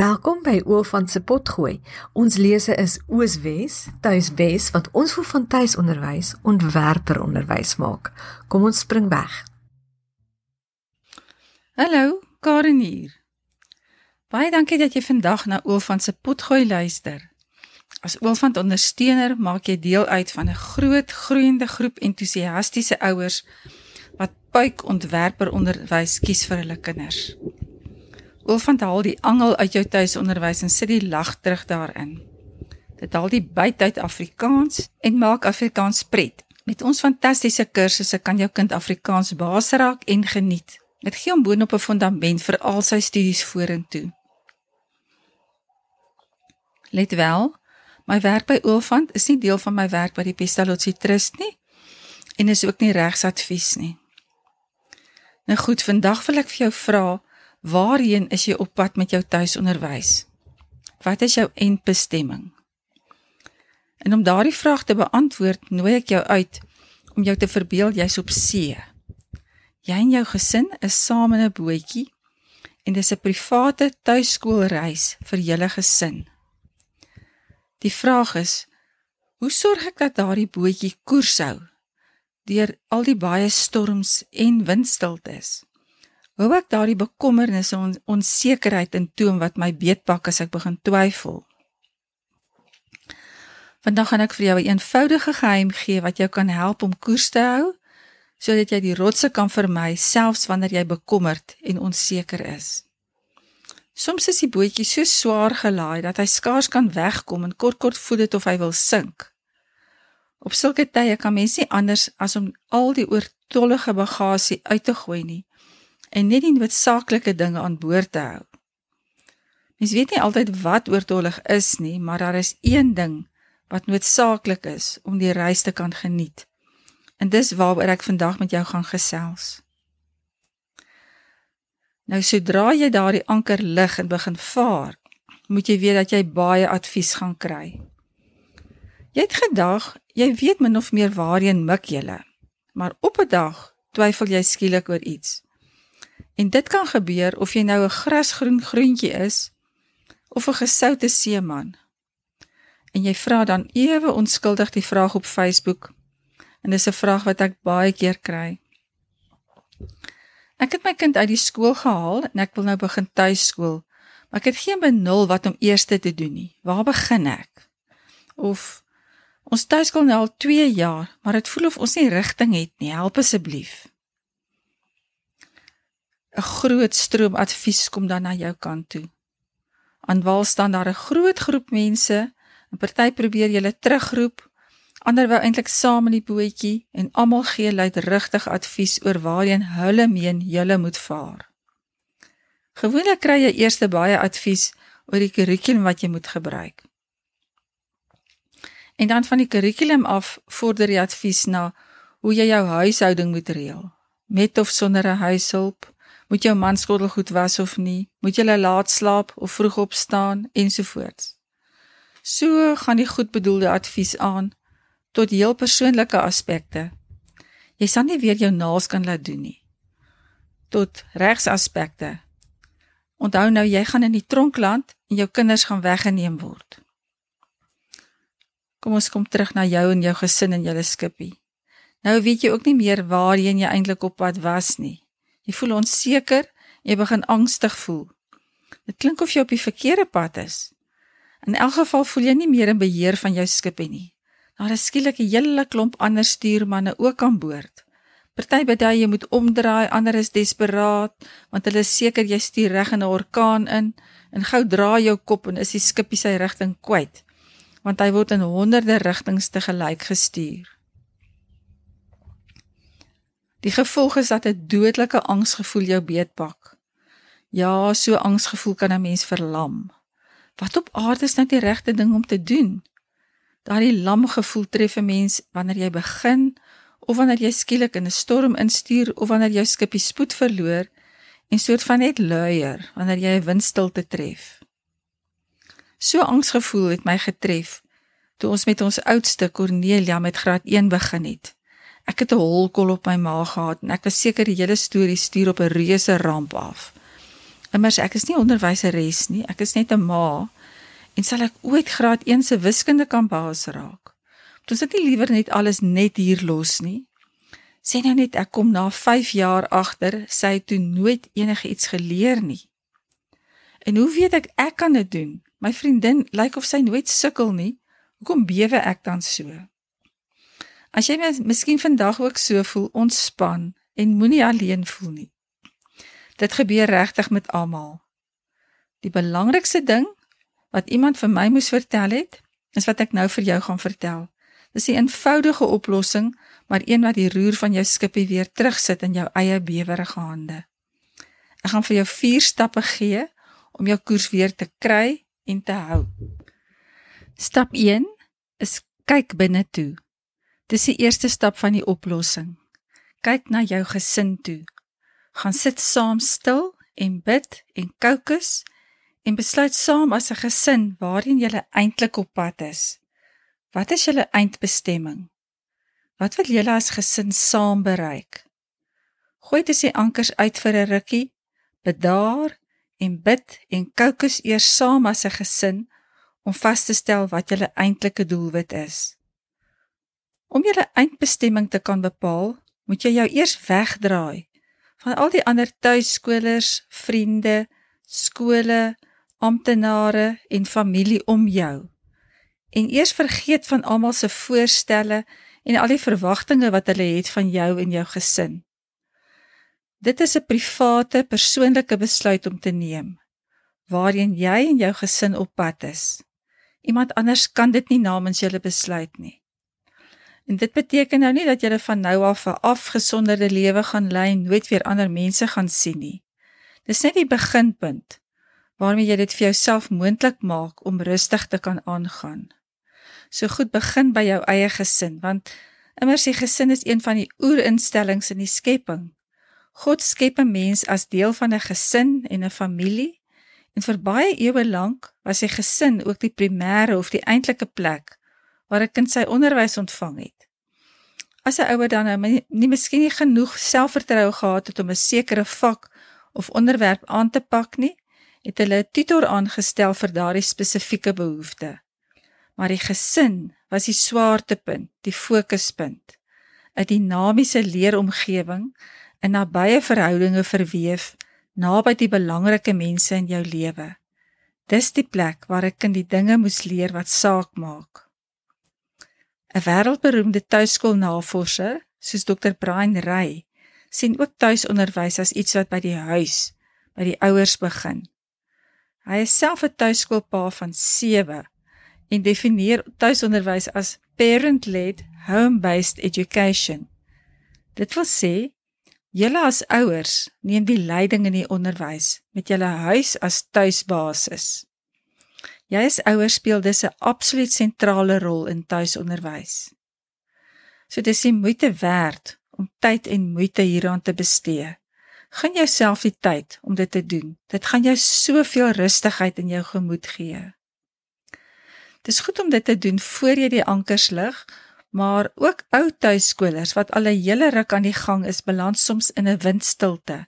Welkom by Oofant se potgooi. Ons lese is Ooswes, Tuiswes wat ons voel van tuisonderwys ontwerper onderwys maak. Kom ons spring weg. Hallo, Karen hier. Baie dankie dat jy vandag na Oofant se potgooi luister. As Oofant ondersteuner maak jy deel uit van 'n groot groeiende groep entoesiastiese ouers wat puik ontwerper onderwys kies vir hulle kinders. Oofant haal die angel uit jou tuisonderwys en sit die lag terug daarin. Dit haal die byt uit Afrikaans en maak Afrikaans pret. Met ons fantastiese kursusse kan jou kind Afrikaans baas raak en geniet. Dit gee hom boonop 'n fondament vir al sy studies vorentoe. Let wel, my werk by Oofant is nie deel van my werk by die Pestalozzi Trust nie en is ook nie regsadvies nie. Nou goed, vandag wil ek vir jou vra Waarheen is jy op pad met jou tuisonderwys? Wat is jou eindbestemming? En om daardie vraag te beantwoord, nooi ek jou uit om jou te verbeel jy's op see. Jy en jou gesin is saam in 'n bootjie en dis 'n private tuiskoolreis vir julle gesin. Die vraag is: Hoe sorg ek dat daardie bootjie koers hou deur al die baie storms en windstiltes? Hoe ek daardie bekommernisse en on, onsekerheid in toom wat my beetpak as ek begin twyfel. Vandag gaan ek vir jou 'n een eenvoudige geheim gee wat jou kan help om koers te hou sodat jy die rotse kan vermy selfs wanneer jy bekommerd en onseker is. Soms is die bootjie so swaar gelaai dat hy skaars kan wegkom en kort kort voel dit of hy wil sink. Op sulke tye kan mens nie anders as om al die oortollige bagasie uit te gooi nie en net die noodsaaklike dinge aan boord te hou. Mens weet nie altyd wat oortollig is nie, maar daar is een ding wat noodsaaklik is om die reis te kan geniet. En dis waaroor ek vandag met jou gaan gesels. Nou sodra jy daardie anker lig en begin vaar, moet jy weet dat jy baie advies gaan kry. Jy het gedag, jy weet min of meer waarheen mik jy. Maar op 'n dag twyfel jy skielik oor iets. En dit kan gebeur of jy nou 'n grasgroen groentjie is of 'n gesoute seeman. En jy vra dan ewe onskuldig die vraag op Facebook. En dis 'n vraag wat ek baie keer kry. Ek het my kind uit die skool gehaal en ek wil nou begin tuiskool, maar ek het geen benul wat om eers te doen nie. Waar begin ek? Of ons tuiskool nou al 2 jaar, maar dit voel of ons nie rigting het nie. Help asseblief. 'n groot stroom advies kom dan na jou kant toe. Aan wal staan daar 'n groot groep mense, 'n party probeer julle terugroep, ander wou eintlik saam in die bootjie en almal gee luidrigtig advies oor waarheen hulle meen julle moet vaar. Gewoonlik kry jy eers baie advies oor die kurrikulum wat jy moet gebruik. En dan van die kurrikulum af vorder die advies na hoe jy jou huishouding moet reël, met of sonder 'n huishulp, Moet jou man skottel goed was of nie? Moet jy laat slaap of vroeg opstaan ensovoorts. So gaan die goedbedoelde advies aan tot heel persoonlike aspekte. Jy sal nie weer jou naels kan laat doen nie. Tot regsaspekte. Onthou nou jy gaan in die tronkland en jou kinders gaan weggeneem word. Kom ons kom terug na jou en jou gesin en julle skippie. Nou weet jy ook nie meer waarheen jy eintlik op pad was nie. Jy voel onseker, jy begin angstig voel. Dit klink of jy op die verkeerde pad is. In elk geval voel jy nie meer in beheer van jou skip nie. Daar is skielik 'n hele klomp ander stuurmanne ook aan boord. Party bedui jy moet omdraai, ander is desperaat want hulle is seker jy stuur reg in 'n orkaan in en gou draai jou kop en is die skipie sy rigting kwyt want hy word in honderde rigtings te gelyk gestuur. Die gevolg is dat 'n dodelike angsgevoel jou beetpak. Ja, so angsgevoel kan 'n mens verlam. Wat op aarde is nou die regte ding om te doen? Daardie lam gevoel tref 'n mens wanneer jy begin of wanneer jy skielik in 'n storm instuur of wanneer jou skipie spoed verloor en soort van net luier wanneer jy 'n windstilte tref. So angsgevoel het my getref toe ons met ons oudste Cornelia met graad 1 begin het. Ek het 'n holkol op my maag gehad en ek was seker die hele storie stuur op 'n reuse ramp af. Immers ek is nie onderwyseres nie, ek is net 'n ma. En sal ek ooit graad 1 se wiskunde kan baas raak? Toe sit ek liewer net alles net hier los nie. Sê nou net ek kom na 5 jaar agter, sy het toe nooit enigiets geleer nie. En hoe weet ek ek kan dit doen? My vriendin lyk of sy nooit sukkel nie. Hoekom bewe ek dan so? As jy miskien vandag ook so voel, ontspan en moenie alleen voel nie. Dit gebeur regtig met almal. Die belangrikste ding wat iemand vir my moes vertel het, is wat ek nou vir jou gaan vertel. Dis 'n eenvoudige oplossing, maar een wat die roer van jou skippie weer terugsit in jou eie bewerige hande. Ek gaan vir jou 4 stappe gee om jou koers weer te kry en te hou. Stap 1 is kyk binne toe. Dis die eerste stap van die oplossing. Kyk na jou gesin toe. Gaan sit saam stil en bid en kookus en besluit saam as 'n gesin waarheen julle eintlik op pad is. Wat is julle eindbestemming? Wat wil julle as gesin saam bereik? Gooi dit se ankers uit vir 'n rukkie, bedaar en bid en kookus eers saam as 'n gesin om vas te stel wat julle eintlike doelwit is. Om julle eindbestemming te kan bepaal, moet jy jou eers wegdraai van al die ander tuiskolers, vriende, skole, amptenare en familie om jou. En eers vergeet van almal se voorstelle en al die verwagtinge wat hulle het van jou en jou gesin. Dit is 'n private, persoonlike besluit om te neem waarheen jy en jou gesin op pad is. Iemand anders kan dit nie namens julle besluit nie. En dit beteken nou nie dat jy van nou af 'n afgesonderde lewe gaan lei en nooit weer ander mense gaan sien nie. Dis net die beginpunt waarmee jy dit vir jouself moontlik maak om rustig te kan aangaan. So goed begin by jou eie gesin want immers die gesin is een van die oerinstellings in die skepping. God skep 'n mens as deel van 'n gesin en 'n familie en vir baie eeue lank was sy gesin ook die primêre of die eintlike plek waar 'n kind sy onderwys ontvang het. As 'n ouer dan nou nie miskien nie genoeg selfvertroue gehad het om 'n sekere vak of onderwerp aan te pak nie, het hulle 'n tutor aangestel vir daardie spesifieke behoefte. Maar die gesin was die swaartepunt, die fokuspunt. 'n Dinamiese leeromgewing in nabye verhoudinge verweef naby die belangrike mense in jou lewe. Dis die plek waar 'n kind die dinge moes leer wat saak maak. 'n Wêreldberoemde tuiskoolnavorser, soos Dr. Brian Ray, sien ook tuisonderwys as iets wat by die huis, by die ouers begin. Hy is self 'n tuiskoolpa van 7 en definieer tuisonderwys as parent-led home-based education. Dit wil sê julle as ouers neem die leiding in die onderwys met julle huis as tuisbasis. Jy as ouer speel dus 'n absoluut sentrale rol in tuisonderwys. So dis die moeite werd om tyd en moeite hieraan te bestee. Gun jouself die tyd om dit te doen. Dit gaan jou soveel rustigheid in jou gemoed gee. Dis goed om dit te doen voor jy die ankers lig, maar ook ou tuiskolers wat al 'n hele ruk aan die gang is, beland soms in 'n windstilte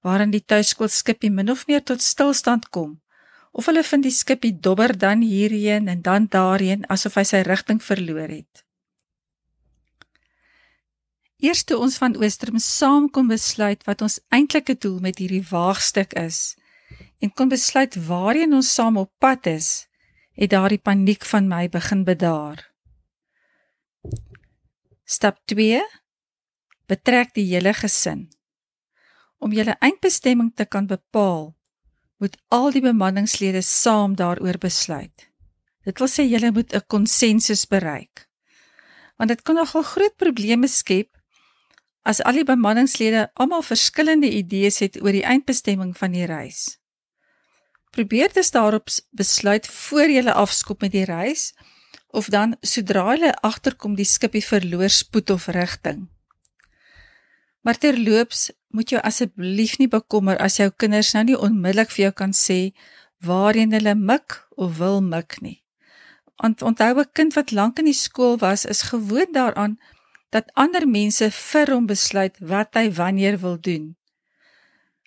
waarin die tuiskoolskipie min of meer tot stilstand kom of hulle vind die skipie dobber dan hierheen en dan daarheen asof hy sy rigting verloor het. Eerste ons van Oosterm saam kon besluit wat ons eintlike doel met hierdie waagstuk is en kon besluit waarheen ons saam op pad is, het daardie paniek van my begin bedaar. Stap 2: Betrek die hele gesin. Om julle eindbestemming te kan bepaal, moet al die bemanningslede saam daaroor besluit. Dit wil sê julle moet 'n konsensus bereik. Want dit kan nogal groot probleme skep as al die bemanningslede almal verskillende idees het oor die eindbestemming van die reis. Probeer dus daarop besluit voor jy afskop met die reis of dan sodra jy agterkom die skipie verloor spoed of rigting. Maar terloops moet jou asseblief nie bekommer as jou kinders nou nie onmiddellik vir jou kan sê waarheen hulle mik of wil mik nie. Want onthou 'n kind wat lank in die skool was, is gewoond daaraan dat ander mense vir hom besluit wat hy wanneer wil doen.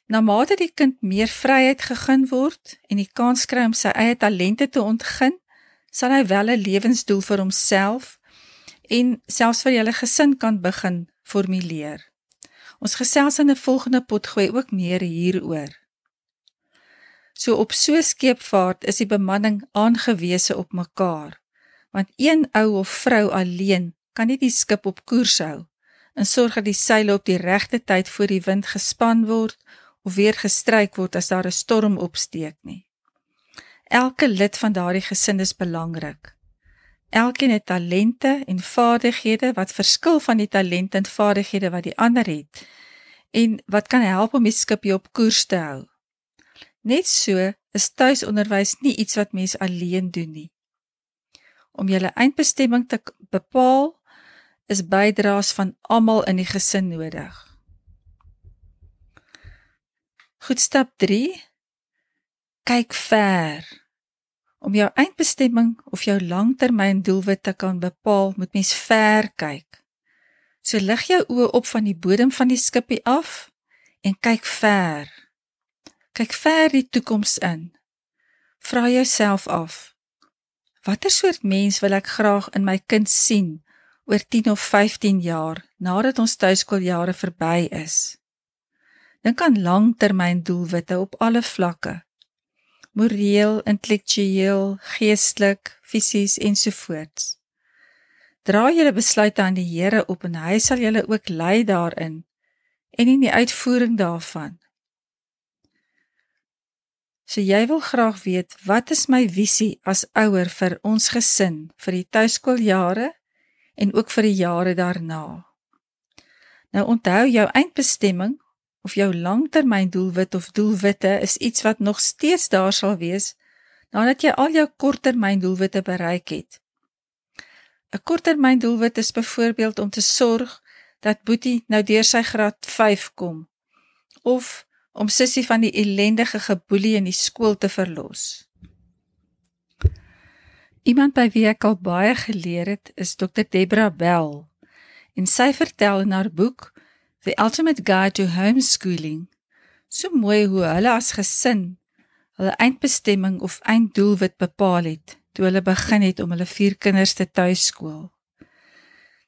Na mate die kind meer vryheid gegee word en die kans kry om sy eie talente te ontgin, sal hy wel 'n lewensdoel vir homself en selfs vir julle gesin kan begin formuleer. Ons gesels in 'n volgende potgooi ook meer hieroor. So op so skeepvaart is die bemanning aangewese op mekaar, want een ou of vrou alleen kan nie die skip op koers hou en sorg dat die seile op die regte tyd voor die wind gespan word of weer gestryk word as daar 'n storm opsteek nie. Elke lid van daardie gesin is belangrik. Elkeen het talente en vaardighede wat verskil van die talente en vaardighede wat die ander het en wat kan help om die skipie op koers te hou. Net so is tuisonderwys nie iets wat mens alleen doen nie. Om julle eindbestemming te bepaal is bydraes van almal in die gesin nodig. Goed stap 3. Kyk ver. Om jou eindbestemming of jou langtermyndoelwit te kan bepaal, moet mens ver kyk. So lig jou oë op van die bodem van die skipie af en kyk ver. Kyk ver die toekoms in. Vra jouself af: Watter soort mens wil ek graag in my kind sien oor 10 of 15 jaar nadat ons tuiskooljare verby is? Dink aan langtermyndoelwitte op alle vlakke moreel, intellektueel, geestelik, fisies ensovoorts. Dra julle besluite aan die Here op en hy sal julle ook lei daarin en in die uitvoering daarvan. So jy wil graag weet wat is my visie as ouer vir ons gesin vir die tuiskooljare en ook vir die jare daarna. Nou onthou jou eindbestemming of jou langtermyndoelwit of doelwitte is iets wat nog steeds daar sal wees nadat jy al jou korttermyndoelwitte bereik het. 'n Korttermyndoelwit is byvoorbeeld om te sorg dat Boetie nou deur sy graad 5 kom of om Sissie van die ellendige geboelie in die skool te verlos. Iemand by wie ek al baie geleer het, is Dr. Debra Bell. En sy vertel in haar boek The Ultimate Guide to Homeschooling. So mooi hoe hulle as gesin hulle eindbestemming of einddoelwit bepaal het toe hulle begin het om hulle vier kinders te tuiskool.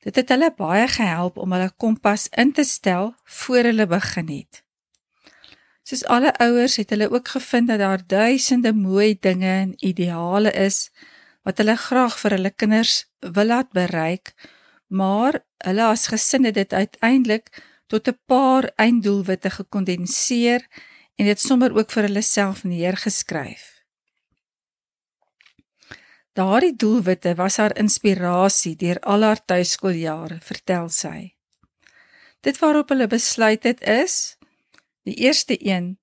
Dit het hulle baie gehelp om hulle kompas in te stel voor hulle begin het. Soos alle ouers het hulle ook gevind dat daar duisende mooi dinge en ideale is wat hulle graag vir hulle kinders wil laat bereik, maar hulle as gesin het dit uiteindelik tot 'n paar einddoelwitte gekondenseer en dit sommer ook vir hulle self neergeskryf. Daardie doelwitte was haar inspirasie deur al haar tuiskooljare, vertel sy. Dit waarop hulle besluit het is die eerste een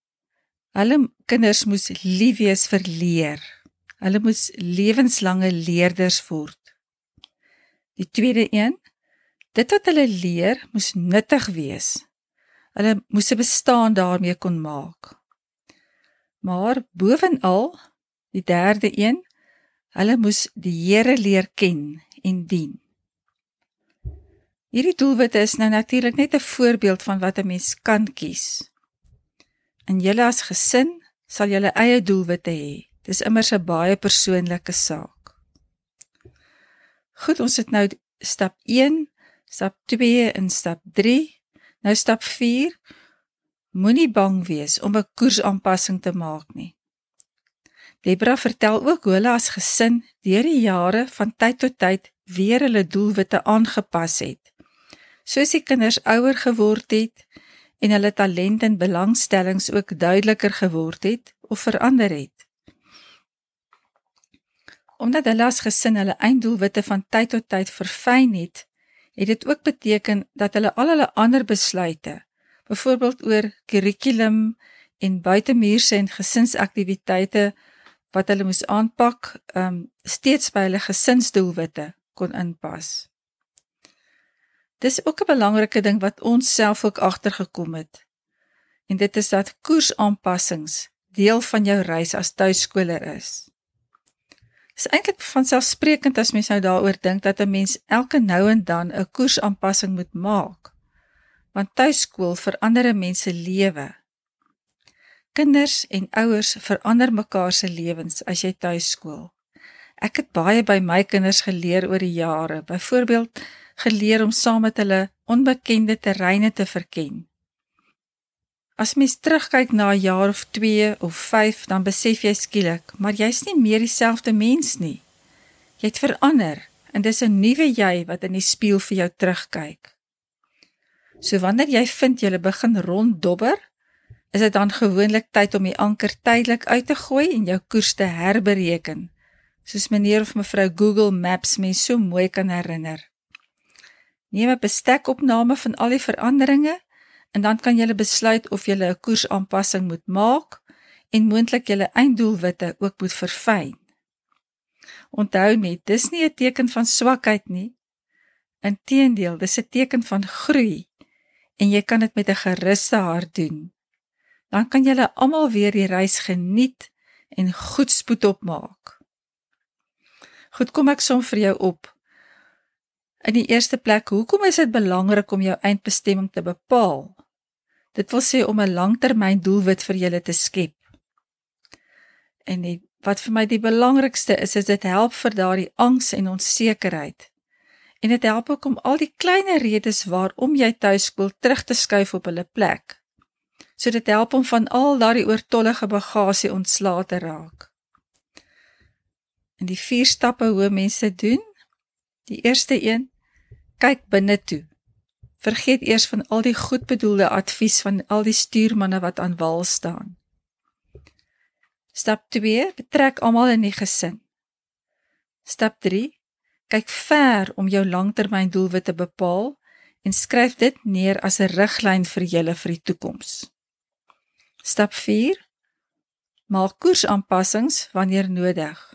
hulle kinders moes lief wees vir leer. Hulle moes lewenslange leerders word. Die tweede een Dit wat hulle leer moes nuttig wees. Hulle moes 'n bestaan daarmee kon maak. Maar bovenal, die derde een, hulle moes die Here leer ken en dien. Hierdie doelwitte is nou natuurlik net 'n voorbeeld van wat 'n mens kan kies. En julle as gesin sal julle eie doelwitte hê. Dis immers 'n baie persoonlike saak. Goed, ons het nou stap Stap 2 en stap 3. Nou stap 4. Moenie bang wees om 'n koersaanpassing te maak nie. Debra vertel ook hoe hulle as gesin deur die jare van tyd tot tyd weer hulle doelwitte aangepas het. Soos die kinders ouer geword het en hulle talente en belangstellings ook duideliker geword het of verander het. Omdat hulle as gesin hulle einddoelwitte van tyd tot tyd verfyn het, het dit ook beteken dat hulle al hulle ander besluite, byvoorbeeld oor kurrikulum en buitemuurse en gesinsaktiwiteite wat hulle moes aanpak, um steeds by hulle gesinsdoelwitte kon inpas. Dis ook 'n belangrike ding wat ons self ook agtergekom het. En dit is dat koersaanpassings deel van jou reis as tuiskoler is is eintlik van selfsprekend as mens nou daaroor dink dat 'n mens elke nou en dan 'n koersaanpassing moet maak. Want tuiskool verander 'n mens se lewe. kinders en ouers verander mekaar se lewens as jy tuis skool. Ek het baie by my kinders geleer oor die jare. Byvoorbeeld geleer om saam met hulle onbekende terreine te verken. As mens terugkyk na 'n jaar of 2 of 5, dan besef jy skielik, maar jy's nie meer dieselfde mens nie. Jy het verander en dis 'n nuwe jy wat in die spieël vir jou terugkyk. So wanneer jy vind jy begin ronddobber, is dit dan gewoonlik tyd om die anker tydelik uit te gooi en jou koers te herbereken. Soos meneer of mevrou Google Maps mens so mooi kan herinner. Neem 'n bestekopname van al die veranderinge en dan kan jy besluit of jy 'n koersaanpassing moet maak en moontlik jou einddoelwitte ook moet verfyn. Onthou net, dis nie 'n teken van swakheid nie. Inteendeel, dis 'n teken van groei en jy kan dit met 'n geruste hart doen. Dan kan julle almal weer die reis geniet en goed spoed opmaak. Goed, kom ek som vir jou op. In die eerste plek, hoekom is dit belangrik om jou eindbestemming te bepaal? Dit wil sê om 'n langtermyn doelwit vir julle te skep. En die, wat vir my die belangrikste is, is dit help vir daardie angs en onsekerheid. En dit help ook om al die klein redes waarom jy tuiskool terug te skuif op hulle plek. So dit help om van al daardie oortollige bagasie ontslae te raak. En die vier stappe hoe mense doen. Die eerste een, kyk binne toe. Vergeet eers van al die goedbedoelde advies van al die stuurmanne wat aan wal staan. Stap 2: Betrek almal in die gesin. Stap 3: Kyk ver om jou langtermyndoelwitte te bepaal en skryf dit neer as 'n riglyn vir julle vir die toekoms. Stap 4: Maak koersaanpassings wanneer nodig.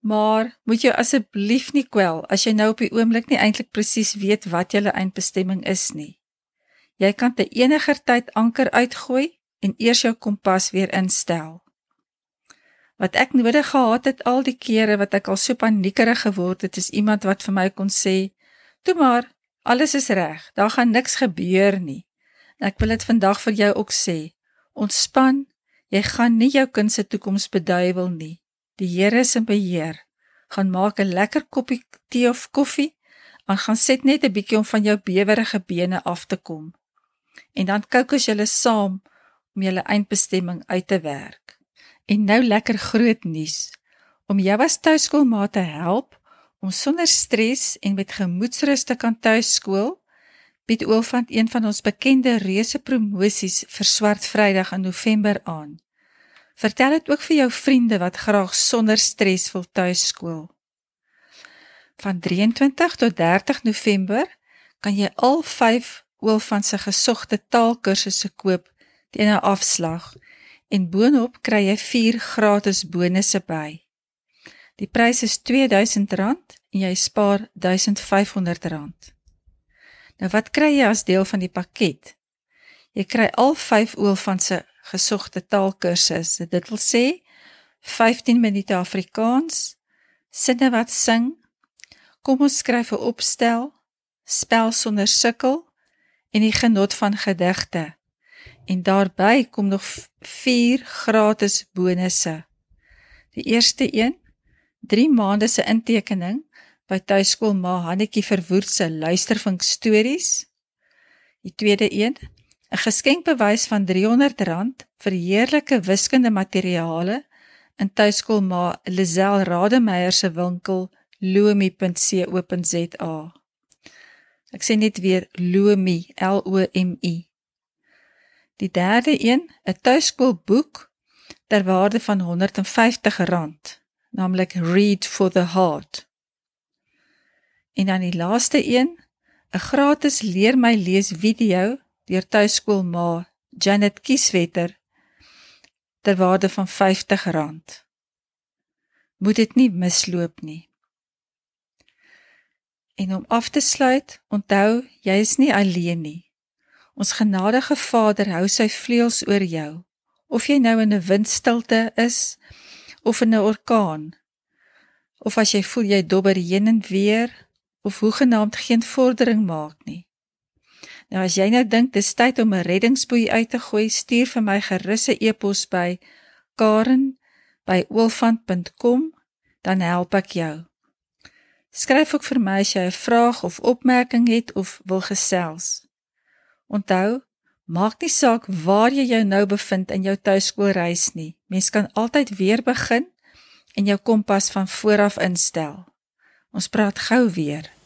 Maar moet jy asseblief nie kwel as jy nou op die oomblik nie eintlik presies weet wat jou eindbestemming is nie. Jy kan te eniger tyd anker uitgooi en eers jou kompas weer instel. Wat ek nodig gehad het al die kere wat ek al so paniekerig geword het, is iemand wat vir my kon sê: "Toe maar, alles is reg. Daar gaan niks gebeur nie." En ek wil dit vandag vir jou ook sê. Ontspan. Jy gaan nie jou kind se toekoms beduiwel nie. Die Here is in beheer. Gaan maak 'n lekker koppie tee of koffie, en gaan sit net 'n bietjie om van jou bewerige bene af te kom. En dan kook ons julle saam om julle eindbestemming uit te werk. En nou lekker groot nuus. Om jou as tuiskoolmaat te help om sonder stres en met gemoedsrus te kan tuiskool, bied Oulfant een van ons bekende reuse promosies vir Swart Vrydag in November aan. Vertel dit ook vir jou vriende wat graag sonder stres wil tuiskool. Van 23 tot 30 November kan jy al 5 Oulfan se gesogte taalkursusse koop teen 'n afslag en boonop kry jy 4 gratis bonusse by. Die prys is R2000 en jy spaar R1500. Nou wat kry jy as deel van die pakket? Jy kry al 5 Oulfan se gesogte taalkursus. Dit wil sê 15 minute Afrikaans, sinne wat sing, kom ons skryf 'n opstel, spel sonder sukkel en die genot van gedigte. En daarbey kom nog 4 gratis bonusse. Die eerste een, 3 maande se intekening by tuiskool Ma Hannetjie Verwoerd se luistervink stories. Die tweede een, 'n geskenkbewys van R300 vir heerlike wiskunde materiale in tuiskool ma Lisel Rademeier se winkel lomi.co.za. Ek sê net weer lomi L O M I. Die derde een, 'n tuiskoolboek ter waarde van R150, naamlik Read for the Heart. En dan die laaste een, 'n gratis leer my lees video deur tuiskool ma Janet Kieswetter ter waarde van R50. Moet dit nie misloop nie. En om af te sluit, onthou, jy is nie alleen nie. Ons genadige Vader hou sy vleuels oor jou. Of jy nou in 'n windstilte is of in 'n orkaan, of as jy voel jy dobber heen en weer of hoegenaamd geen vordering maak nie. Nou as jy nou dink dis tyd om 'n reddingsboei uit te gooi, stuur vir my gerus 'n e-pos by karen@olfant.com dan help ek jou. Skryf ook vir my as jy 'n vraag of opmerking het of wil gesels. Onthou, maak nie saak waar jy jou nou bevind in jou tuiskoolreis nie. Mens kan altyd weer begin en jou kompas van voor af instel. Ons praat gou weer.